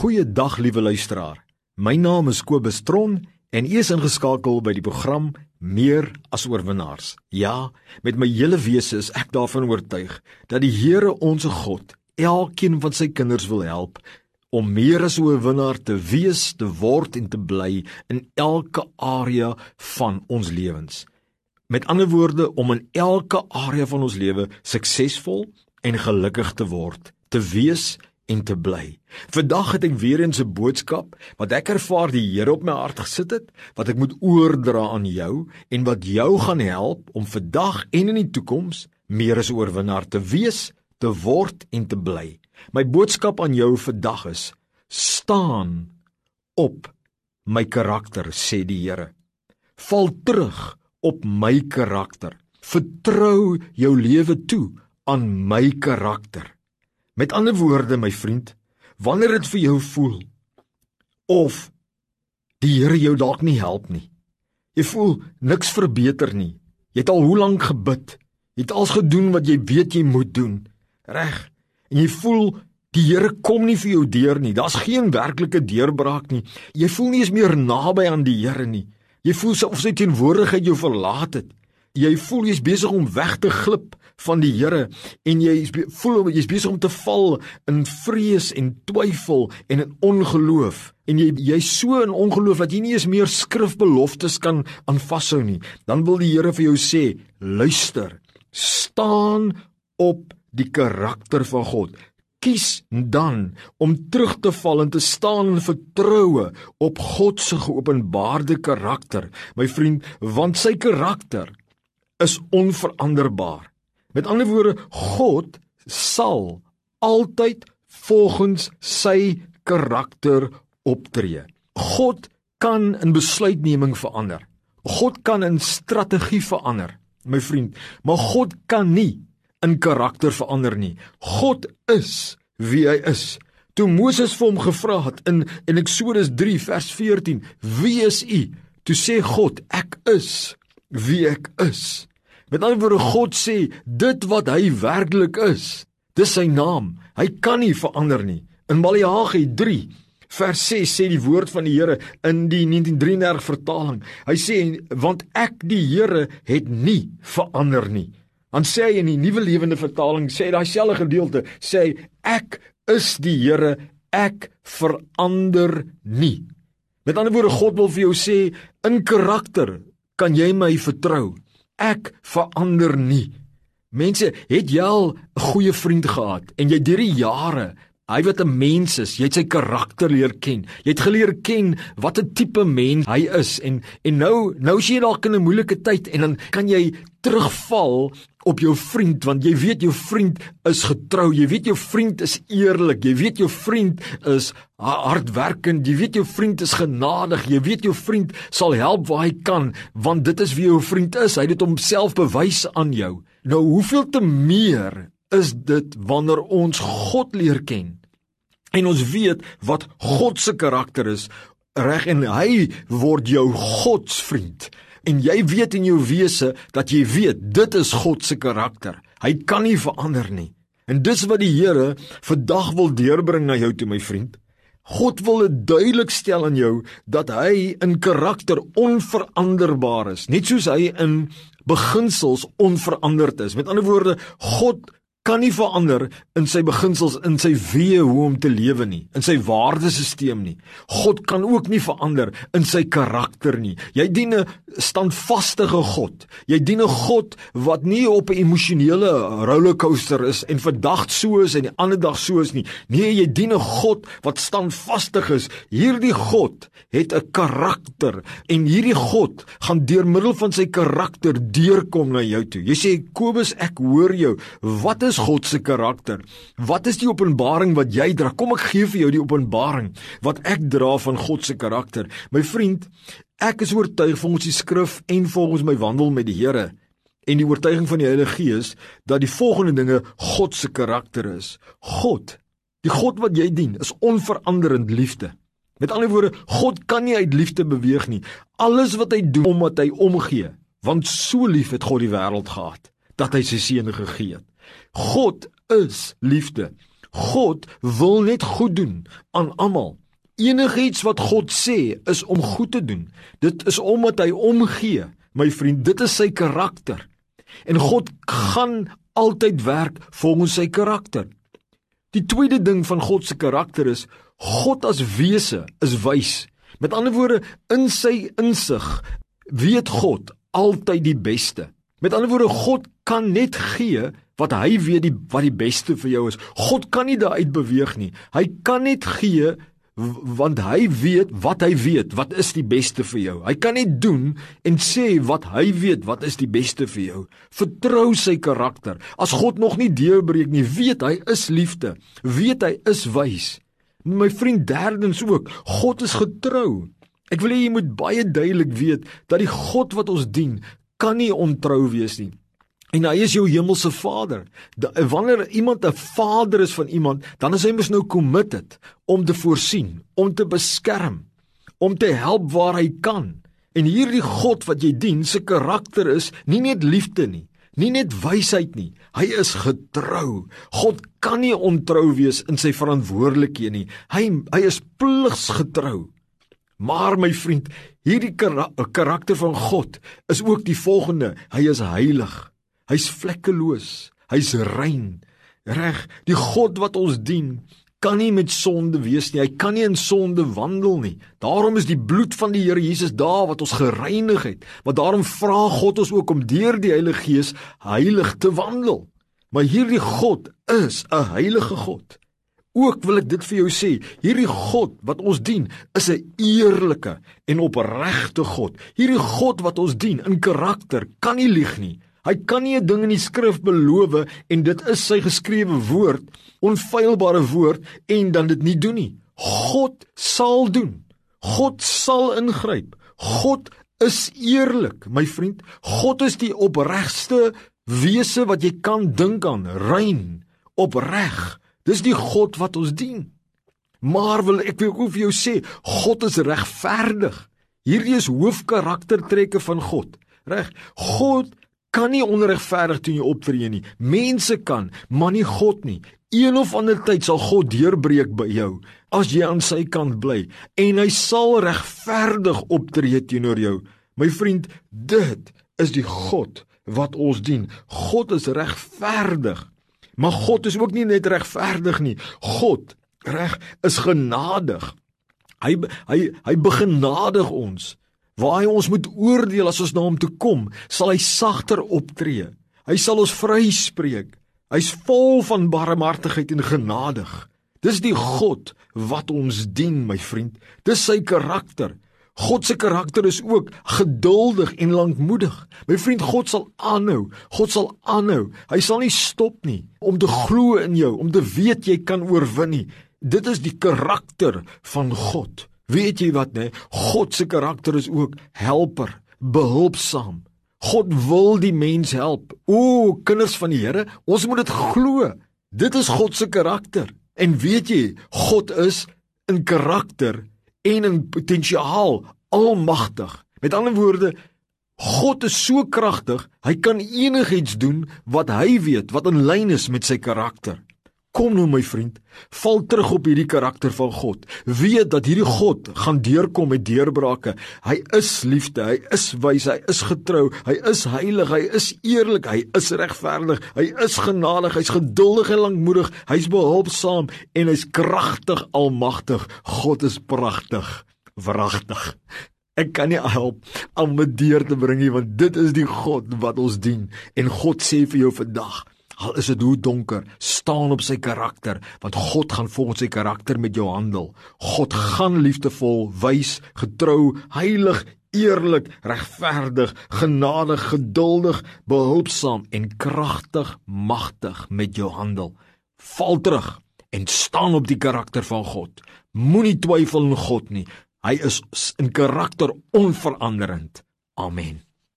Goeiedag liewe luisteraar. My naam is Kobus Tron en u is ingeskakel by die program Meer as oorwinnaars. Ja, met my hele wese is ek daarvan oortuig dat die Here ons God elkeen van sy kinders wil help om meer as 'n oorwinnaar te wees, te word en te bly in elke area van ons lewens. Met ander woorde om in elke area van ons lewe suksesvol en gelukkig te word, te wees en te bly. Vandag het ek weer eens 'n boodskap wat ek ervaar die Here op my hart gesit het, wat ek moet oordra aan jou en wat jou gaan help om vandag en in die toekoms meer as 'n oorwinnaar te wees, te word en te bly. My boodskap aan jou vandag is: staan op my karakter, sê die Here. Val terug op my karakter. Vertrou jou lewe toe aan my karakter. Met ander woorde, my vriend, wanneer dit vir jou voel of die Here jou dalk nie help nie. Jy voel niks verbeter nie. Jy het al hoe lank gebid? Jy het alles gedoen wat jy weet jy moet doen. Reg. En jy voel die Here kom nie vir jou deur nie. Daar's geen werklike deurbraak nie. Jy voel nie eens meer naby aan die Here nie. Jy voel of sy teenwoordigheid jou verlaat het. Jy voel jy's besig om weg te glip van die Here en jy voel jy's besig om te val in vrees en twyfel en in ongeloof. En jy jy's so in ongeloof dat jy nie eens meer skrifbeloftes kan aan vashou nie. Dan wil die Here vir jou sê luister staan op die karakter van God. Kies dan om terug te val en te staan in vertroue op God se geopenbaarde karakter. My vriend want sy karakter is onveranderbaar Met ander woorde, God sal altyd volgens sy karakter optree. God kan in besluitneming verander. God kan in strategie verander, my vriend, maar God kan nie in karakter verander nie. God is wie hy is. Toe Moses vir hom gevra het in in Eksodus 3 vers 14, "Wie is u?" Toe sê God, "Ek is wie ek is." Met ander woorde God sê dit wat hy werklik is. Dis sy naam. Hy kan nie verander nie. In Maleagi 3 vers 6 sê die woord van die Here in die 1933 vertaling. Hy sê want ek die Here het nie verander nie. Dan sê hy in die nuwe lewende vertaling sê daai selfde gedeelte sê ek is die Here, ek verander nie. Met ander woorde God wil vir jou sê in karakter kan jy my vertrou ek verander nie. Mense, het jy al 'n goeie vriend gehad en jy deur die jare, hy wat 'n mens is, jy het sy karakter leer ken. Jy het geleer ken wat 'n tipe mens hy is en en nou nou as jy dalk in 'n moeilike tyd en dan kan jy terugval op jou vriend want jy weet jou vriend is getrou, jy weet jou vriend is eerlik, jy weet jou vriend is hardwerkend, jy weet jou vriend is genadig, jy weet jou vriend sal help waar hy kan want dit is wie jou vriend is. Hy het dit homself bewys aan jou. Nou hoeveel te meer is dit wanneer ons God leer ken en ons weet wat God se karakter is reg en hy word jou godsvriend en jy weet in jou wese dat jy weet dit is God se karakter. Hy kan nie verander nie. En dis wat die Here vandag wil deurbring na jou toe my vriend. God wil dit duidelik stel aan jou dat hy in karakter onveranderbaar is, net soos hy in beginsels onveranderd is. Met ander woorde, God kan nie verander in sy beginsels in sy weë hoe om te lewe nie in sy waardesisteem nie. God kan ook nie verander in sy karakter nie. Jy dien 'n standvaste God. Jy dien 'n God wat nie op 'n emosionele rollercoaster is en vandag so is en die ander dag so is nie. Nee jy dien 'n God wat standvastig is. Hierdie God het 'n karakter en hierdie God gaan deur middel van sy karakter deurkom na jou toe. Jy sê Kobus ek hoor jou. Wat is God se karakter? Wat is die openbaring wat jy dra? Kom ek gee vir jou die openbaring wat ek dra van God se karakter. My vriend, ek is oortuig volgens die skrif en volgens my wandel met die Here en die oortuiging van die Heilige Gees dat die volgende dinge God se karakter is. God, die God wat jy dien, is onveranderend liefde. Met ander woorde, God kan nie uit liefde beweeg nie. Alles wat hy doen omdat hy omgee, want so lief het God die wêreld gehad dat hy sy seun gegee het. God is liefde. God wil net goed doen aan almal. Enigiets wat God sê is om goed te doen. Dit is omdat hy omgee. My vriend, dit is sy karakter. En God gaan altyd werk volgens sy karakter. Die tweede ding van God se karakter is God as wese is wys. Met ander woorde, in sy insig weet God altyd die beste. Met ander woorde, God kan net gee wat hy weet die wat die beste vir jou is. God kan nie daaruit beweeg nie. Hy kan net gee want hy weet wat hy weet wat is die beste vir jou. Hy kan net doen en sê wat hy weet wat is die beste vir jou. Vertrou sy karakter. As God nog nie deurbreek nie, weet hy is liefde. Weet hy is wys. My vriend derdens ook, God is getrou. Ek wil hê jy moet baie duidelik weet dat die God wat ons dien, kan nie ontrou wees nie. En hy is jou hemelse Vader. Da, wanneer iemand 'n vader is van iemand, dan is hy mos nou committed om te voorsien, om te beskerm, om te help waar hy kan. En hierdie God wat jy dien, se karakter is nie net liefde nie, nie net wysheid nie. Hy is getrou. God kan nie ontrou wees in sy verantwoordelikhede nie. Hy hy is pligsgetrou. Maar my vriend, hierdie karakter van God is ook die volgende. Hy is heilig. Hy's vlekkeloos. Hy's rein. Reg, die God wat ons dien, kan nie met sonde wees nie. Hy kan nie in sonde wandel nie. Daarom is die bloed van die Here Jesus daar wat ons gereinig het. Maar daarom vra God ons ook om deur die Heilige Gees heilig te wandel. Maar hierdie God is 'n heilige God. Ook wil ek dit vir jou sê, hierdie God wat ons dien, is 'n eerlike en opregte God. Hierdie God wat ons dien in karakter kan nie lieg nie. Hy kan nie 'n ding in die skrif beloof en dit is sy geskrewe woord, onfeilbare woord en dan dit nie doen nie. God sal doen. God sal ingryp. God is eerlik, my vriend. God is die opregste wese wat jy kan dink aan, rein, opreg. Dis die God wat ons dien. Maar wil ek wil ook vir jou sê, God is regverdig. Hierdie is hoofkaraktertrekke van God. Reg? God kan nie onregverdig teen jou optree nie. Mense kan, maar nie God nie. Een of ander tyd sal God deurbreek by jou as jy aan sy kant bly en hy sal regverdig optree teenoor jou. My vriend, dit is die God wat ons dien. God is regverdig. Maar God is ook nie net regverdig nie. God reg is genadig. Hy hy hy begenadig ons. Waar hy ons moet oordeel as ons na hom toe kom, sal hy sagter optree. Hy sal ons vryspreek. Hy's vol van barmhartigheid en genadig. Dis die God wat ons dien, my vriend. Dis sy karakter. God se karakter is ook geduldig en lankmoedig. My vriend, God sal aanhou. God sal aanhou. Hy sal nie stop nie om te glo in jou, om te weet jy kan oorwin nie. Dit is die karakter van God. Weet jy wat nê? God se karakter is ook helper, behulpsaam. God wil die mens help. O, kinders van die Here, ons moet dit glo. Dit is God se karakter. En weet jy, God is in karakter en in potensiaal almagtig. Met ander woorde, God is so kragtig, hy kan enigiets doen wat hy weet wat in lyn is met sy karakter. Kom nou my vriend, val terug op hierdie karakter van God. Weet dat hierdie God gaan deurkom met deurbrake. Hy is liefde, hy is wys, hy is getrou, hy is heilig, hy is eerlik, hy is regverdig, hy is genadig, hy's geduldig en lankmoedig, hy's behulpsaam en hy's kragtig, almagtig. God is pragtig, wragtig. Ek kan nie help om met deur te bring nie want dit is die God wat ons dien en God sê vir jou vandag Al is dit hoe donker, staan op sy karakter, want God gaan volgens sy karakter met jou handel. God gaan liefdevol, wys, getrou, heilig, eerlik, regverdig, genadig, geduldig, behulpsaam en kragtig, magtig met jou handel. Val terug en staan op die karakter van God. Moenie twyfel in God nie. Hy is in karakter onveranderend. Amen.